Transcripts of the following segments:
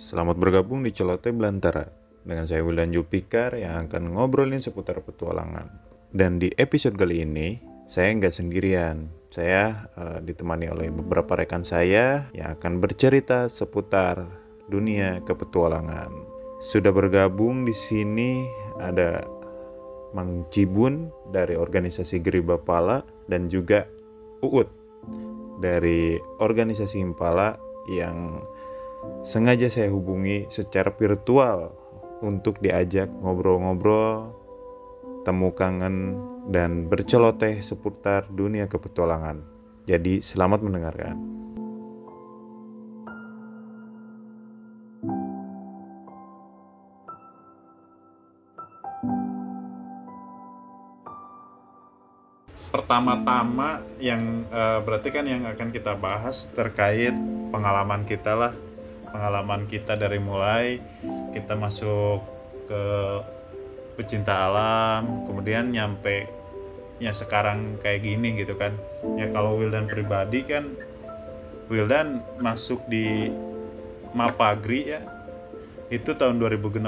Selamat bergabung di Celote Belantara dengan saya Wildan Julpikar yang akan ngobrolin seputar petualangan. Dan di episode kali ini saya nggak sendirian. Saya uh, ditemani oleh beberapa rekan saya yang akan bercerita seputar dunia kepetualangan. Sudah bergabung di sini ada Mang Cibun dari organisasi Geriba Pala dan juga Uut dari organisasi Impala yang sengaja saya hubungi secara virtual untuk diajak ngobrol-ngobrol, temu kangen, dan berceloteh seputar dunia kepetualangan. Jadi selamat mendengarkan. Pertama-tama yang uh, berarti kan yang akan kita bahas terkait pengalaman kita lah pengalaman kita dari mulai kita masuk ke pecinta alam kemudian nyampe ya sekarang kayak gini gitu kan. Ya kalau Wildan pribadi kan Wildan masuk di Mapagri ya itu tahun 2016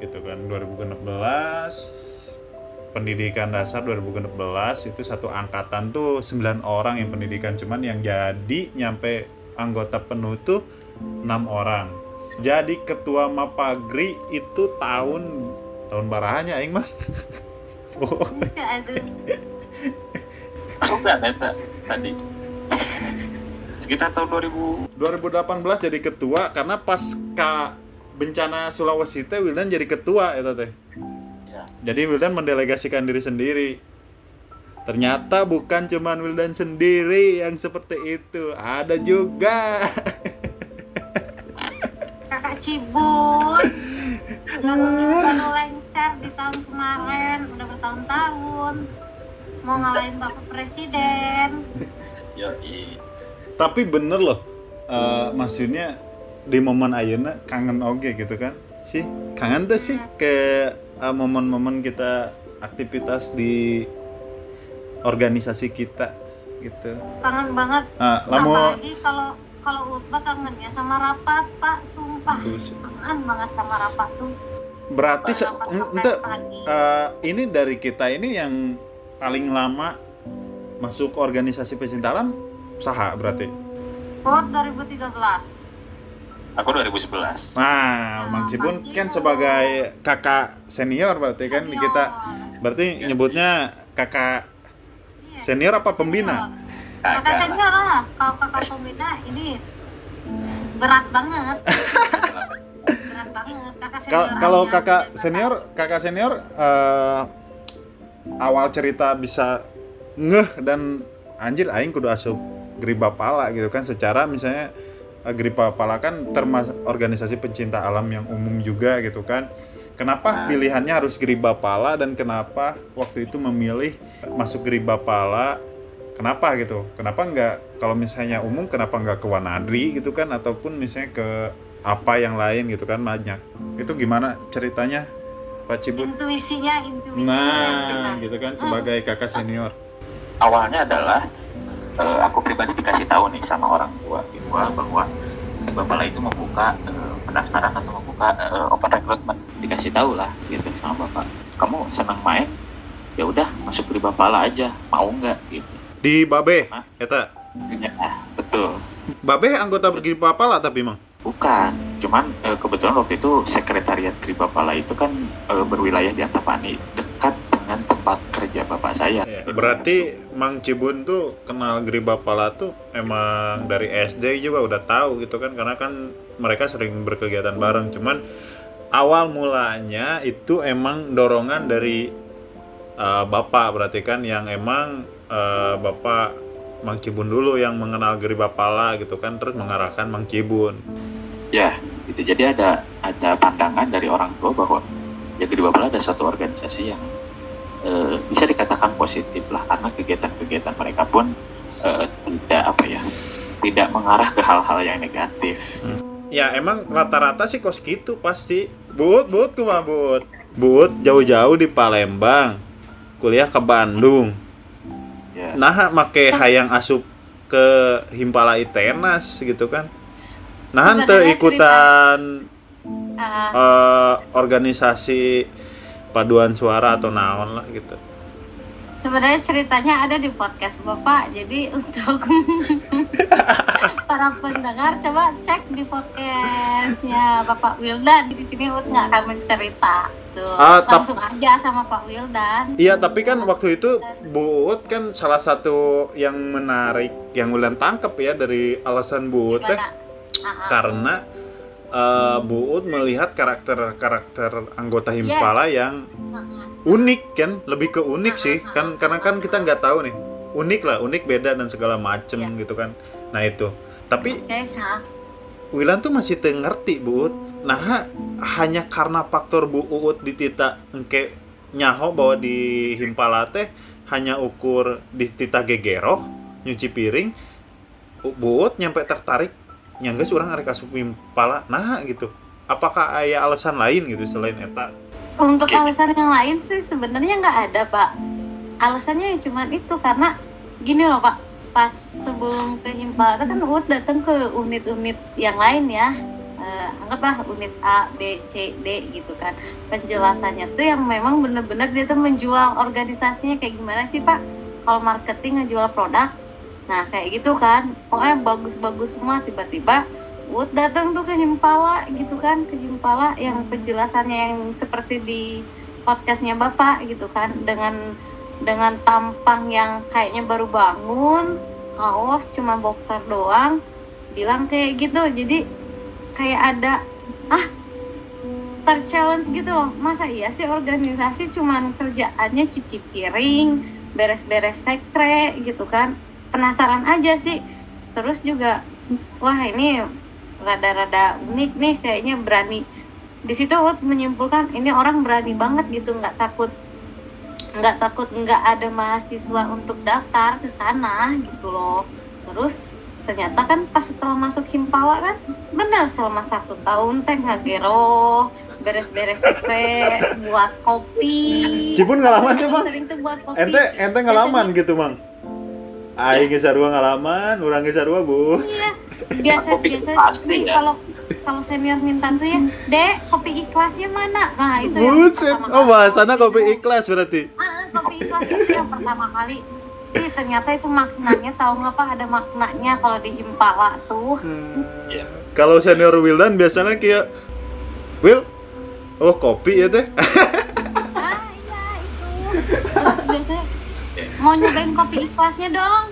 gitu kan. 2016 pendidikan dasar 2016 itu satu angkatan tuh 9 orang yang pendidikan. Cuman yang jadi nyampe anggota penuh tuh enam orang. Jadi ketua Mapagri itu tahun tahun barahannya aing mah. Oh. aku nggak neta tadi. Sekitar tahun 2000 2018 jadi ketua karena pas ka bencana Sulawesi teh Wildan jadi ketua ya teh. Ya. jadi Wildan mendelegasikan diri sendiri. Ternyata bukan cuman Wildan sendiri yang seperti itu ada juga Cibun. Yang baru lengser di tahun kemarin udah bertahun-tahun. Mau ngalahin bapak presiden. Ya tapi bener loh uh, maksudnya di momen Ayana kangen oke gitu kan? Sih kangen tuh sih iya. ke uh, momen-momen kita aktivitas di organisasi kita gitu. Kangen banget. Uh, lama apalagi kalau kalau Utba kangen ya sama rapat pak. Sumpah kangen banget sama rapat tuh. Berarti ente, uh, ini dari kita ini yang paling lama masuk organisasi pecinta alam saha berarti? Ut 2013 aku 2011 nah ya, Mang Cibun kan sebagai kakak senior berarti kan senior. kita. Berarti ya, nyebutnya kakak iya, senior apa pembina kakak senior lah. Kalau kakak pembina ini berat banget. Berat banget kakak senior kalau kakak senior kakak senior uh, awal cerita bisa ngeh dan anjir aing kudu asup griba pala gitu kan. Secara misalnya uh, griba pala kan termasuk organisasi pencinta alam yang umum juga gitu kan. Kenapa nah. pilihannya harus Griba Pala dan kenapa waktu itu memilih masuk Griba Pala kenapa gitu? Kenapa nggak kalau misalnya umum kenapa nggak ke Wanadri gitu kan? Ataupun misalnya ke apa yang lain gitu kan banyak. Itu gimana ceritanya Pak Cibun? Intuisinya intuisi nah gitu kan sebagai hmm. kakak senior. Awalnya adalah uh, aku pribadi dikasih tahu nih sama orang tua gua bahwa Bapak itu membuka uh, pendaftaran atau membuka uh, open recruitment. Dikasih tahu lah gitu sama bapak. Kamu senang main? Ya udah masuk di Bapala aja. Mau nggak? Gitu di Babe, Hah? eta. Ya, betul. Babe anggota Gripa Pala tapi emang? Bukan, cuman e, kebetulan waktu itu sekretariat Gripa Pala itu kan e, berwilayah di Antapani, dekat dengan tempat kerja bapak saya. Ya, berarti Mang Cibun tuh kenal Griba Pala tuh emang dari SD juga udah tahu gitu kan, karena kan mereka sering berkegiatan bareng. Cuman awal mulanya itu emang dorongan dari uh, bapak berarti kan yang emang uh, Bapak Mang Cibun dulu yang mengenal Geri Bapala gitu kan terus mengarahkan Mang Cibun. Ya, itu jadi ada ada pandangan dari orang tua bahwa ya Geri Bapala ada satu organisasi yang uh, bisa dikatakan positif lah karena kegiatan-kegiatan mereka pun uh, tidak apa ya tidak mengarah ke hal-hal yang negatif. Hmm. Ya emang rata-rata sih kos gitu pasti. But, but, kumah but. But jauh-jauh di Palembang, kuliah ke Bandung yeah. nah make hayang asup ke Himpala Itenas gitu kan. Nah ente Sebenarnya ikutan eh, organisasi paduan suara atau naon lah gitu. Sebenarnya ceritanya ada di podcast bapak jadi untuk para pendengar coba cek di podcastnya bapak Wildan. Di sini Ut nggak akan mencerita tuh Ah, tap- langsung aja sama Pak Wildan Iya, tapi kan waktu itu Bu Uut kan salah satu yang menarik yang Ulan tangkap ya dari alasan Bu Uut teh? Ah, ah. karena eh, Bu Uut melihat karakter-karakter anggota Himpala yang Ah, unik kan, lebih ke unik sih kan karena kan kita nggak tahu nih unik lah, unik beda dan segala macem Iya. gitu kan. Nah itu, tapi Oke, ah. Wilan tuh masih ngerti Bu Uut. Nah, ha- hanya karena faktor Bu Uut ditita engke nyaho bahwa di Himpala teh hanya ukur ditita gegero nyuci piring Bu Uut nyampe tertarik nyangga orang arek asup Himpala nah gitu apakah ada alasan lain gitu selain eta Untuk alasan yang lain sih sebenarnya nggak ada pak. Alasannya ya cuma itu karena gini loh pak. Pas sebelum ke Himpala kan Uut datang ke unit-unit yang lain ya. Eh, anggaplah unit A, B, C, D gitu kan. Penjelasannya tuh yang memang bener-bener dia tuh menjual organisasinya kayak gimana sih pak? Kalau marketing ngejual produk, nah kayak gitu kan. Pokoknya bagus-bagus semua tiba-tiba Wood datang tuh ke Himpala gitu kan ke Himpala yang penjelasannya yang seperti di podcastnya bapak gitu kan dengan dengan tampang yang kayaknya baru bangun kaos cuma boxer doang bilang kayak gitu jadi kayak ada ah terchallenge gitu loh. Masa iya sih organisasi cuman kerjaannya cuci piring beres-beres sekre gitu kan? Penasaran aja sih. Terus juga wah ini rada-rada unik nih kayaknya berani. Di situ Ut menyimpulkan ini orang berani banget gitu nggak takut nggak takut nggak ada mahasiswa untuk daftar ke sana gitu loh. Terus ternyata kan pas setelah masuk Himpala kan benar selama satu tahun teh ngagero beres-beres sekre buat kopi Cipun ngalaman tuh bang sering tuh buat kopi ente ente ngalaman gitu bang Aing geus sarua ngalaman, urang geus sarua bu. Iya, biasa biasa pasti nih ya. kalau kalau senior minta tuh ya, dek kopi ikhlasnya mana? Nah itu yang Buset, pertama oh kali. bahasana kopi ikhlas berarti. Ah, kopi ikhlas itu yang pertama kali. Ih, ternyata itu maknanya tahu nggak pak ada maknanya kalau di Himpala tuh. Iya. Kalau senior Wildan biasanya kayak Will, oh kopi ya teh. Ah iya itu. Terus biasanya mau nyobain kopi ikhlasnya dong.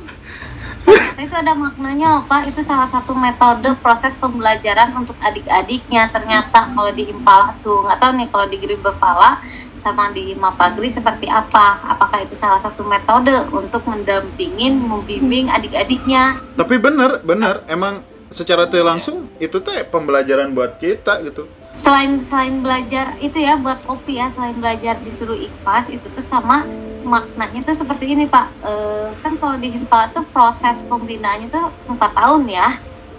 Ternyata itu ada maknanya loh pak. Itu salah satu metode proses pembelajaran untuk adik-adiknya. Ternyata kalau di Impala tuh nggak tahu nih kalau di Gribepala sama di Mapagri seperti apa. Apakah itu salah satu metode untuk mendampingin, membimbing adik-adiknya? Tapi bener, bener, emang secara langsung itu teh pembelajaran buat kita gitu. selain selain belajar itu ya buat kopi ya selain belajar disuruh ikhlas itu tuh sama maknanya tuh seperti ini pak Eh, kan kalau di Himpala tuh proses pembinaannya tuh empat tahun ya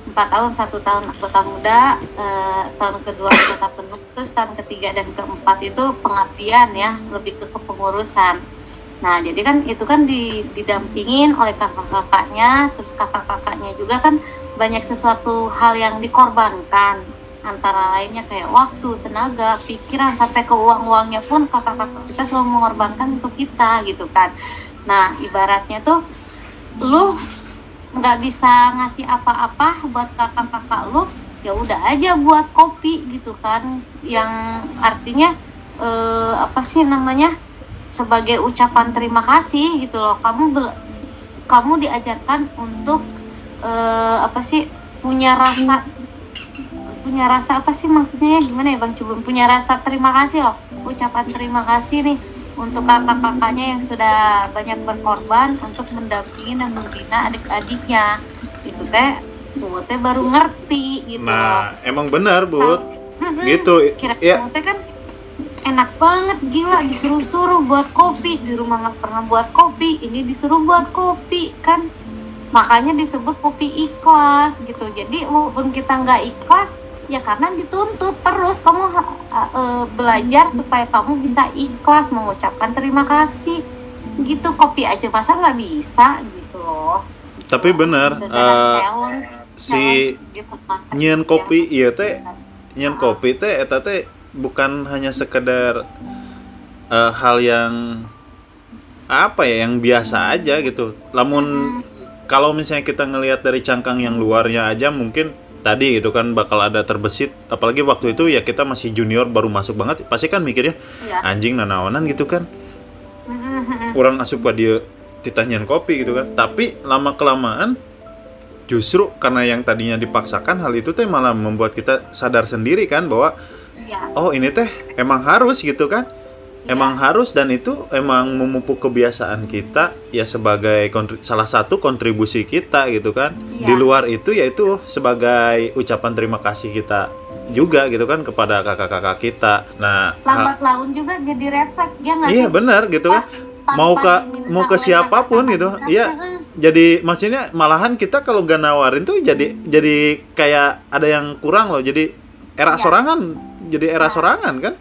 empat tahun satu tahun anggota muda eh, tahun kedua anggota penuh terus tahun ketiga dan keempat itu pengabdian ya lebih ke kepengurusan nah jadi kan itu kan di- didampingin oleh kakak-kakaknya terus kakak-kakaknya juga kan banyak sesuatu hal yang dikorbankan antara lainnya kayak waktu, tenaga, pikiran sampai ke uang-uangnya pun kakak-kakak kita selalu mengorbankan untuk kita gitu kan. Nah ibaratnya tuh lu nggak bisa ngasih apa-apa buat kakak-kakak lu ya udah aja buat kopi gitu kan. Yang artinya eh, apa sih namanya sebagai ucapan terima kasih gitu loh. Kamu kamu diajarkan untuk eh, apa sih punya rasa punya rasa apa sih maksudnya ya? Gimana ya bang? Coba punya rasa terima kasih loh. Ucapan terima kasih nih untuk kakak-kakaknya yang sudah banyak berkorban untuk mendampingi dan membina adik-adiknya itu teh Bu teh baru ngerti gitu loh Nah, emang benar, Bud. Mm-mm. Gitu. kira Ya, teh kan enak banget gila disuruh-suruh buat kopi di rumah nggak pernah buat kopi ini disuruh buat kopi kan makanya disebut kopi ikhlas gitu jadi walaupun kita nggak ikhlas ya karena dituntut terus kamu eh, belajar supaya kamu bisa ikhlas mengucapkan terima kasih gitu kopi aja masa nggak bisa gitu loh tapi benar eh, challenge si gitu, masak. nyian kopi iya teh Ah. kopi teh eta teh bukan hanya sekedar eh, hal yang apa ya yang biasa aja gitu. Lamun Hmm. kalau misalnya kita ngelihat dari cangkang yang luarnya aja mungkin tadi gitu kan bakal ada terbesit apalagi waktu itu ya kita masih junior baru masuk banget pasti kan mikirnya Iya. anjing nanaonan gitu kan orang asup ke dia ditanyain kopi gitu kan tapi lama kelamaan justru karena yang tadinya dipaksakan hal itu teh malah membuat kita sadar sendiri kan bahwa Iya. oh ini teh emang harus gitu kan Iya. emang harus dan itu emang memupuk kebiasaan kita ya sebagai salah satu kontribusi kita gitu kan. Iya. di luar itu yaitu sebagai ucapan terima kasih kita juga gitu kan kepada kakak-kakak kita. Nah lambat laun juga jadi refleks ya nggak iya benar gitu kan. Mau ke mau ke siapa pun gitu. iya. Jadi maksudnya malahan kita kalau gak nawarin tuh jadi jadi kayak ada yang kurang loh. Jadi era Iya. sorangan jadi era Iya. sorangan kan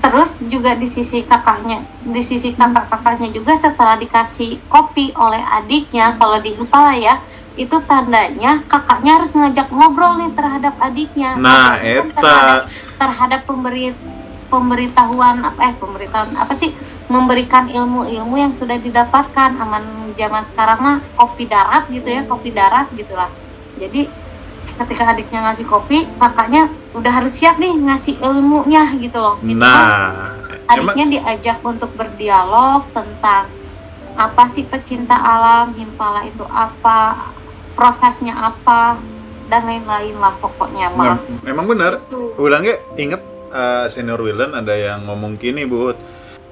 Terus juga di sisi kakaknya, di sisi kakak-kakaknya juga setelah dikasih kopi oleh adiknya, kalau di Impala ya, itu tandanya kakaknya harus ngajak ngobrol nih terhadap adiknya. nah kan eta. terhadap, terhadap pemberi pemberitahuan apa eh pemberitahuan apa sih? Memberikan ilmu-ilmu yang sudah didapatkan. Aman zaman sekarang mah kopi darat gitu ya kopi darat gitulah. Jadi ketika adiknya ngasih kopi kakaknya udah harus siap nih ngasih ilmunya gitu loh Minimal nah emang adiknya diajak untuk berdialog tentang apa sih pecinta alam himpala itu apa prosesnya apa dan lain-lain lah pokoknya Nah, mah emang benar Tuh. ulang ya inget eh, senior Willen ada yang ngomong gini bu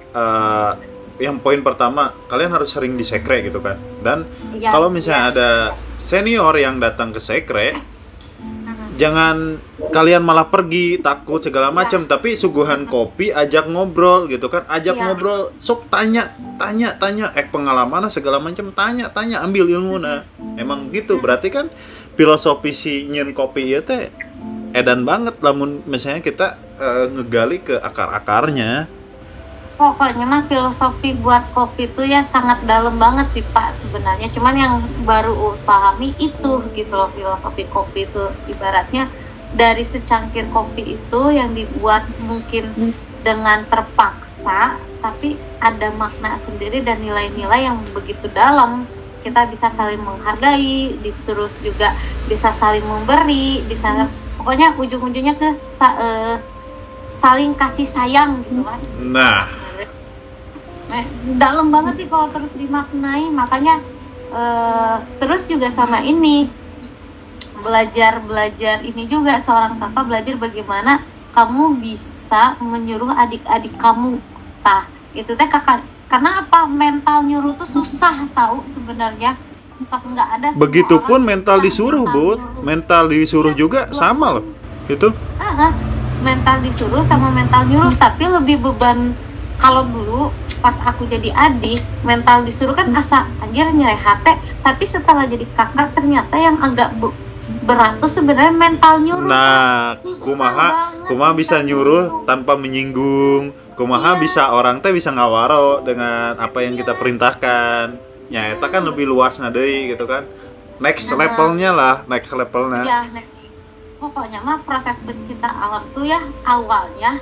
Eh, yang poin pertama kalian harus sering di sekre gitu kan dan Ya, kalau misalnya ya. ada senior yang datang ke sekre. Jangan kalian malah pergi takut segala Ya. macam. Tapi suguhan kopi ajak ngobrol gitu kan. Ajak Ya. ngobrol sok tanya tanya tanya. Eh pengalaman segala macam. Tanya tanya ambil ilmu. Nah emang gitu. Berarti kan filosofi si nyen kopi ya teh edan banget lamun misalnya kita eh, ngegali ke akar akarnya pokoknya mah filosofi buat kopi itu ya sangat dalam banget sih pak sebenarnya. Cuman yang baru pahami itu gitu loh filosofi kopi itu. Ibaratnya dari secangkir kopi itu yang dibuat mungkin dengan terpaksa tapi ada makna sendiri dan nilai-nilai yang begitu dalam. Kita bisa saling menghargai terus juga bisa saling memberi bisa pokoknya ujung-ujungnya ke sa- eh, saling kasih sayang gitu kan. Nah Eh, dalam banget sih kalau terus dimaknai. Makanya eh, terus juga sama ini belajar belajar ini juga. Seorang kakak belajar bagaimana kamu bisa menyuruh adik-adik kamu. Tah itu teh kakak karena apa? Mental nyuruh tuh susah tahu sebenarnya. Sok nggak ada begitupun mental disuruh mental bu nyuruh. mental disuruh juga sama loh itu Ah, ah. mental disuruh sama mental nyuruh. Tapi lebih beban kalau dulu pas aku jadi adik mental disuruh kan asa anjir nyereh hati tapi setelah jadi kakak ternyata yang agak be- berat tuh sebenarnya mental nyuruh nah Susah kumaha kumaha bisa nyuruh tanpa menyinggung kumaha Iya. bisa orang teh bisa ngawaro dengan apa yang kita Iya. perintahkan ya eta kan lebih luas ngadei gitu kan next Nah. levelnya lah next levelnya ya next. pokoknya mah proses pencinta alam tuh ya awalnya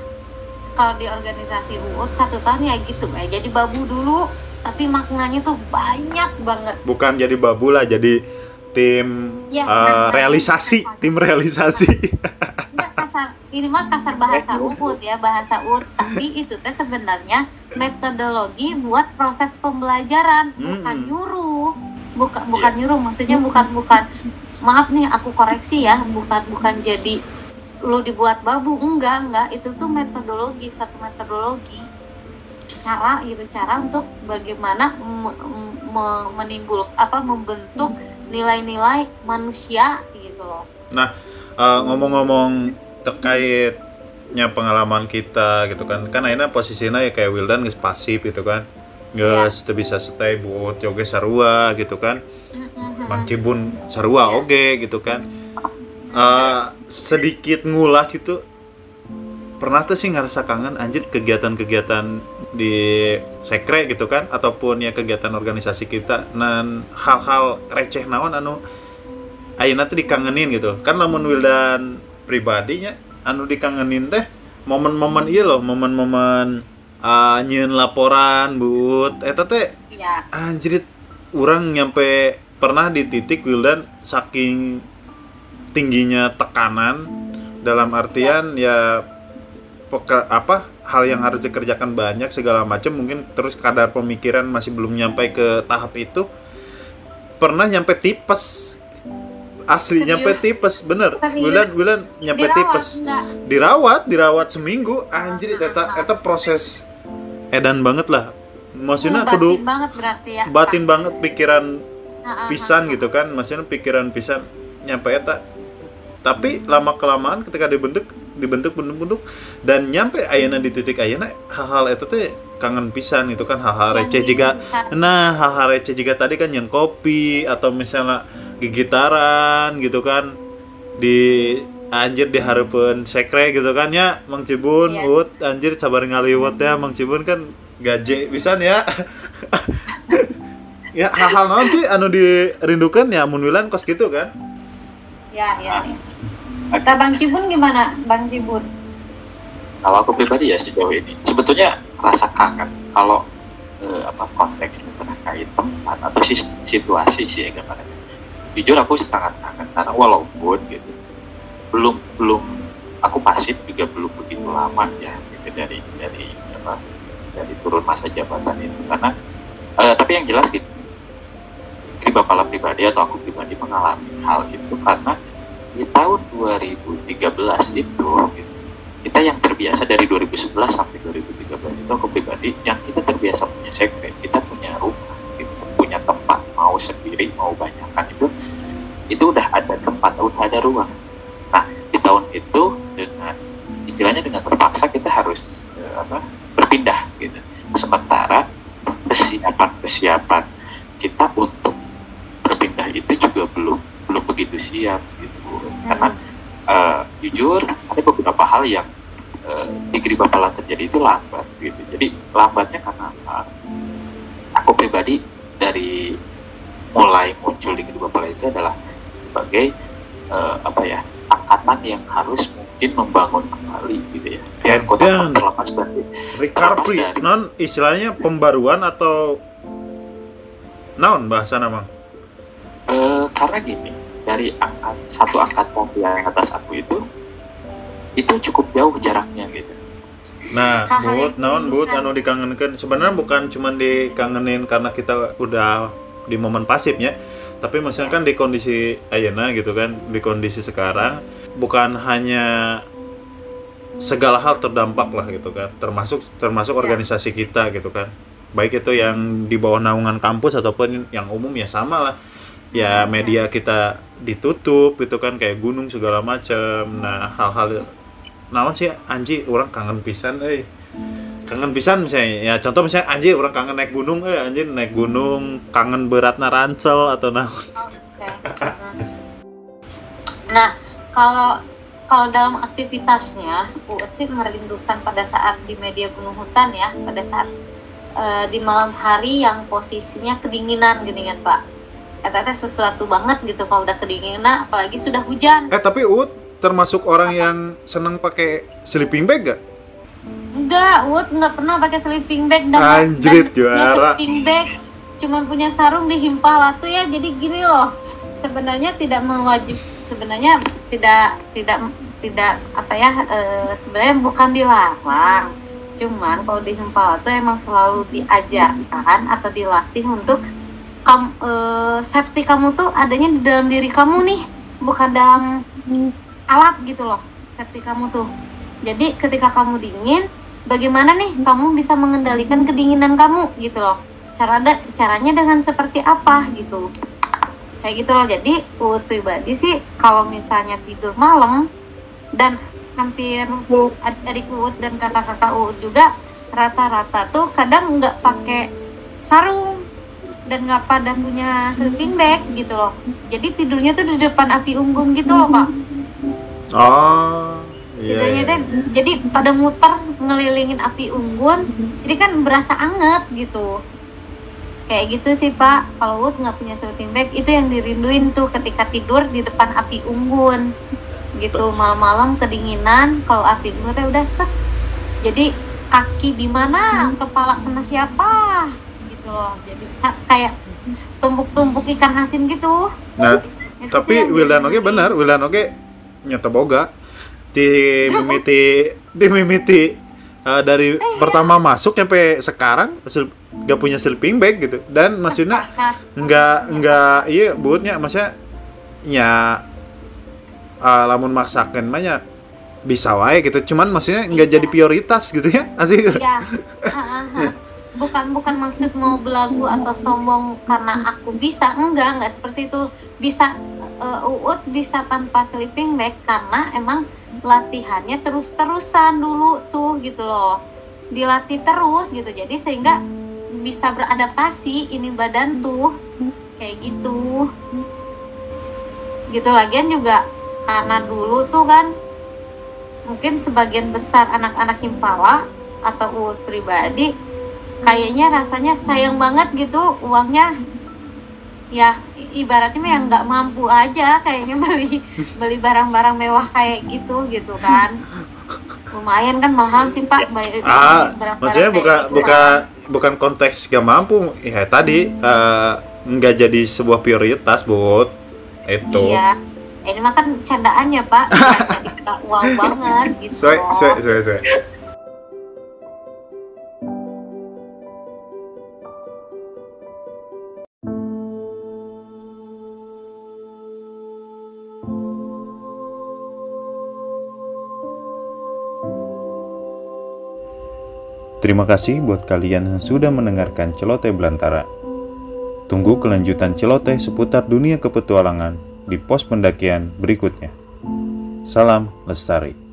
kalau di organisasi UUD satu tahun ya gitu ya jadi babu dulu tapi maknanya tuh banyak banget bukan jadi babu lah jadi tim Ya, kasar. realisasi Kasar. tim realisasi Enggak kasar, ini mah kasar bahasa UUD ya, bahasa UUD. Tapi itu teh sebenarnya metodologi buat proses pembelajaran, bukan Mm-mm. nyuruh. Bukan bukan nyuruh, maksudnya bukan bukan maaf nih aku koreksi ya, bukan bukan jadi lu dibuat babu, enggak, enggak. Itu tuh metodologi, satu metodologi. Cara gitu, cara untuk bagaimana me- me- menimbul apa membentuk nilai-nilai manusia gitu loh. Eh, ngomong-ngomong terkaitnya pengalaman kita gitu kan. Kan akhirnya posisinya ya kayak Wildan geus pasif gitu kan. Geus teu bisa stay buat joge sarua gitu kan. Mang Cibun sarua Iya. oge gitu kan Eh, sedikit ngulas itu pernah tuh sih ngerasa kangen anjir kegiatan-kegiatan di sekre gitu kan ataupun ya kegiatan organisasi kita dan hal-hal receh naon anu ayeuna teh dikangenin gitu. Kan lamun Wildan pribadinya anu dikangenin teh momen-momen iya loh momen-momen uh, laporan but eta teh ya anjrit orang nyampe pernah di titik Wildan saking tingginya tekanan dalam artian ya peka, apa hal yang harus dikerjakan banyak segala macam mungkin terus kadar pemikiran masih belum nyampe ke tahap itu. Pernah nyampe tipes. Asli Serius? nyampe tipes bener. Serius? bulan bulan nyampe dirawat tipes. enggak dirawat dirawat seminggu. Anjir eta eta proses edan banget lah. Maksudnya batin kudu banget berarti ya? batin banget pikiran Ah, ah, pisan gitu kan. Maksudnya pikiran pisan nyampe eta tapi lama kelamaan ketika dibentuk dibentuk bentuk bentuk dan nyampe ayana di titik ayana hal-hal eta teh kangen pisan itu kan hal-hal Yang receh juga. nah hal-hal receh juga tadi kan yang kopi atau misalnya gigitaran gitu kan di anjir diharapin sekre gitu kan ya Mang Cibun Yes. Ut anjir sabar ngaliwat ya Mang Cibun kan gaje pisan ya. Ya hal-hal naon sih anu dirindukan ya mun Wilan kos gitu kan? Ya ya, ya. Nah, Bang Cibun gimana Bang Cibun? Kalau aku pribadi ya sejauh ini. Sebetulnya rasa kangen kalau eh, apa konteks terkait tempat atau sis- situasi sih ya gambarnya jujur aku sangat kangen karena walaupun gitu belum belum aku pasif juga belum begitu lama ya gitu dari dari apa dari turun masa jabatan itu. Karena eh, tapi yang jelas gitu di Bapala pribadi atau aku pribadi mengalami hal itu karena di tahun 2013 itu kita yang terbiasa dari 2011 sampai 2013 itu aku pribadi yang kita terbiasa punya sekret kita punya rumah gitu, punya tempat mau sendiri mau banyakan itu itu udah ada tempat udah ada ruang nah di tahun itu dengan istilahnya dengan terpaksa kita harus eh, apa berpindah gitu. Sementara persiapan persiapan kita untuk berpindah itu juga belum belum begitu siap karena eh, jujur ada beberapa hal yang eh, di Giri Bapala terjadi itu lambat gitu. Jadi lambatnya karena apa? Aku pribadi dari mulai muncul di Giri Bapala itu adalah sebagai eh, apa ya angkatan yang harus mungkin membangun kembali gitu ya. Biar kota Edan. terlepas dari recovery non istilahnya pembaruan atau naon bahasa nama Eh, karena gini dari angkat satu angkatan yang atas aku itu itu cukup jauh jaraknya gitu. nah but naon but diinginkan. anu dikangenkan sebenarnya bukan cuma dikangenin karena kita udah di momen pasifnya tapi maksudnya kan di kondisi ayana gitu kan di kondisi sekarang bukan hanya segala hal terdampak lah gitu kan termasuk termasuk Ya. organisasi kita gitu kan baik itu yang di bawah naungan kampus ataupun yang umum ya sama lah ya media kita ditutup gitu kan kayak gunung segala macam nah hal-hal naon sih anji orang kangen pisan eh kangen pisan misalnya ya contoh misalnya anji orang kangen naik gunung eh anjir naik gunung kangen beratna rancel atau naon Oke. Nah, kalau kalau dalam aktivitasnya, Uut sih merindukan pada saat di media gunung hutan ya, pada saat eh, di malam hari yang posisinya kedinginan gini kan Pak. Eta teh sesuatu banget gitu kalau udah kedinginan, apalagi sudah hujan. eh tapi Ut termasuk orang yang seneng pakai sleeping bag gak? Enggak, Uut nggak pernah pakai sleeping bag dan Anjrit, dan juara. sleeping bag cuman punya sarung di himpala tuh ya jadi gini loh sebenarnya tidak mewajib sebenarnya tidak tidak tidak apa ya eh, sebenarnya bukan dilarang cuman kalau di himpala tuh emang selalu diajarkan atau dilatih untuk kam, eh, safety kamu tuh adanya di dalam diri kamu nih bukan dalam alat gitu loh safety kamu tuh. Jadi ketika kamu dingin bagaimana nih kamu bisa mengendalikan kedinginan kamu gitu loh? Cara ada caranya dengan seperti apa gitu? Kayak gitu loh. Jadi Uut pribadi sih kalau misalnya tidur malam dan hampir adik Uut dan Uut juga rata-rata tuh kadang nggak pakai sarung dan nggak pada punya sleeping bag gitu loh. Jadi tidurnya tuh di depan api unggun gitu loh pak. Oh, iya. Tidurnya iya. teh jadi pada muter ngelilingin api unggun jadi kan berasa anget gitu. Kayak gitu sih pak. Kalau Wood nggak punya sleeping bag itu yang dirinduin tuh ketika tidur di depan api unggun. Gitu malam-malam kedinginan kalau api unggunnya udah set. Jadi kaki di mana? Kepala kena siapa gitu loh. Jadi bisa kayak tumbuk-tumbuk ikan asin gitu. Nah, Itu tapi Wildan oke benar, Wildan oke nyata boga. Di mimiti di mimiti eh, dari pertama masuk sampai sekarang sil- gak punya sleeping bag gitu. Dan maksudnya nggak nggak iya buatnya maksudnya ya eh, lamun maksakan banyak bisa wae gitu. Cuman maksudnya nggak Iya. jadi prioritas gitu ya asli ya ah, ah. Bukan bukan maksud mau belagu atau sombong karena aku bisa. Enggak enggak seperti itu. Bisa eh, uut bisa tanpa sleeping bag karena emang latihannya terus terusan dulu tuh gitu loh. Dilatih terus gitu. Jadi sehingga bisa beradaptasi ini badan tuh. Kayak gitu. Gitu. Lagian juga karena dulu tuh kan mungkin sebagian besar anak-anak himpala atau uut pribadi kayaknya rasanya sayang banget gitu uangnya. Ya ibaratnya yang nggak mampu aja kayaknya beli beli barang-barang mewah kayak gitu gitu kan. Lumayan kan mahal sih pak bayar ah barang-barang maksudnya kayak bukan gitu bukan bukan konteks gak mampu. Ya tadi eh, nggak jadi sebuah prioritas buat kan. itu. Iya. Ini mah kan candaannya pak. Jadi nggak wow banget gitu Suwe, loh. suwe, Terima kasih buat kalian yang sudah mendengarkan celoteh belantara. Tunggu kelanjutan celoteh seputar dunia kepetualangan di pos pendakian berikutnya. Salam Lestari.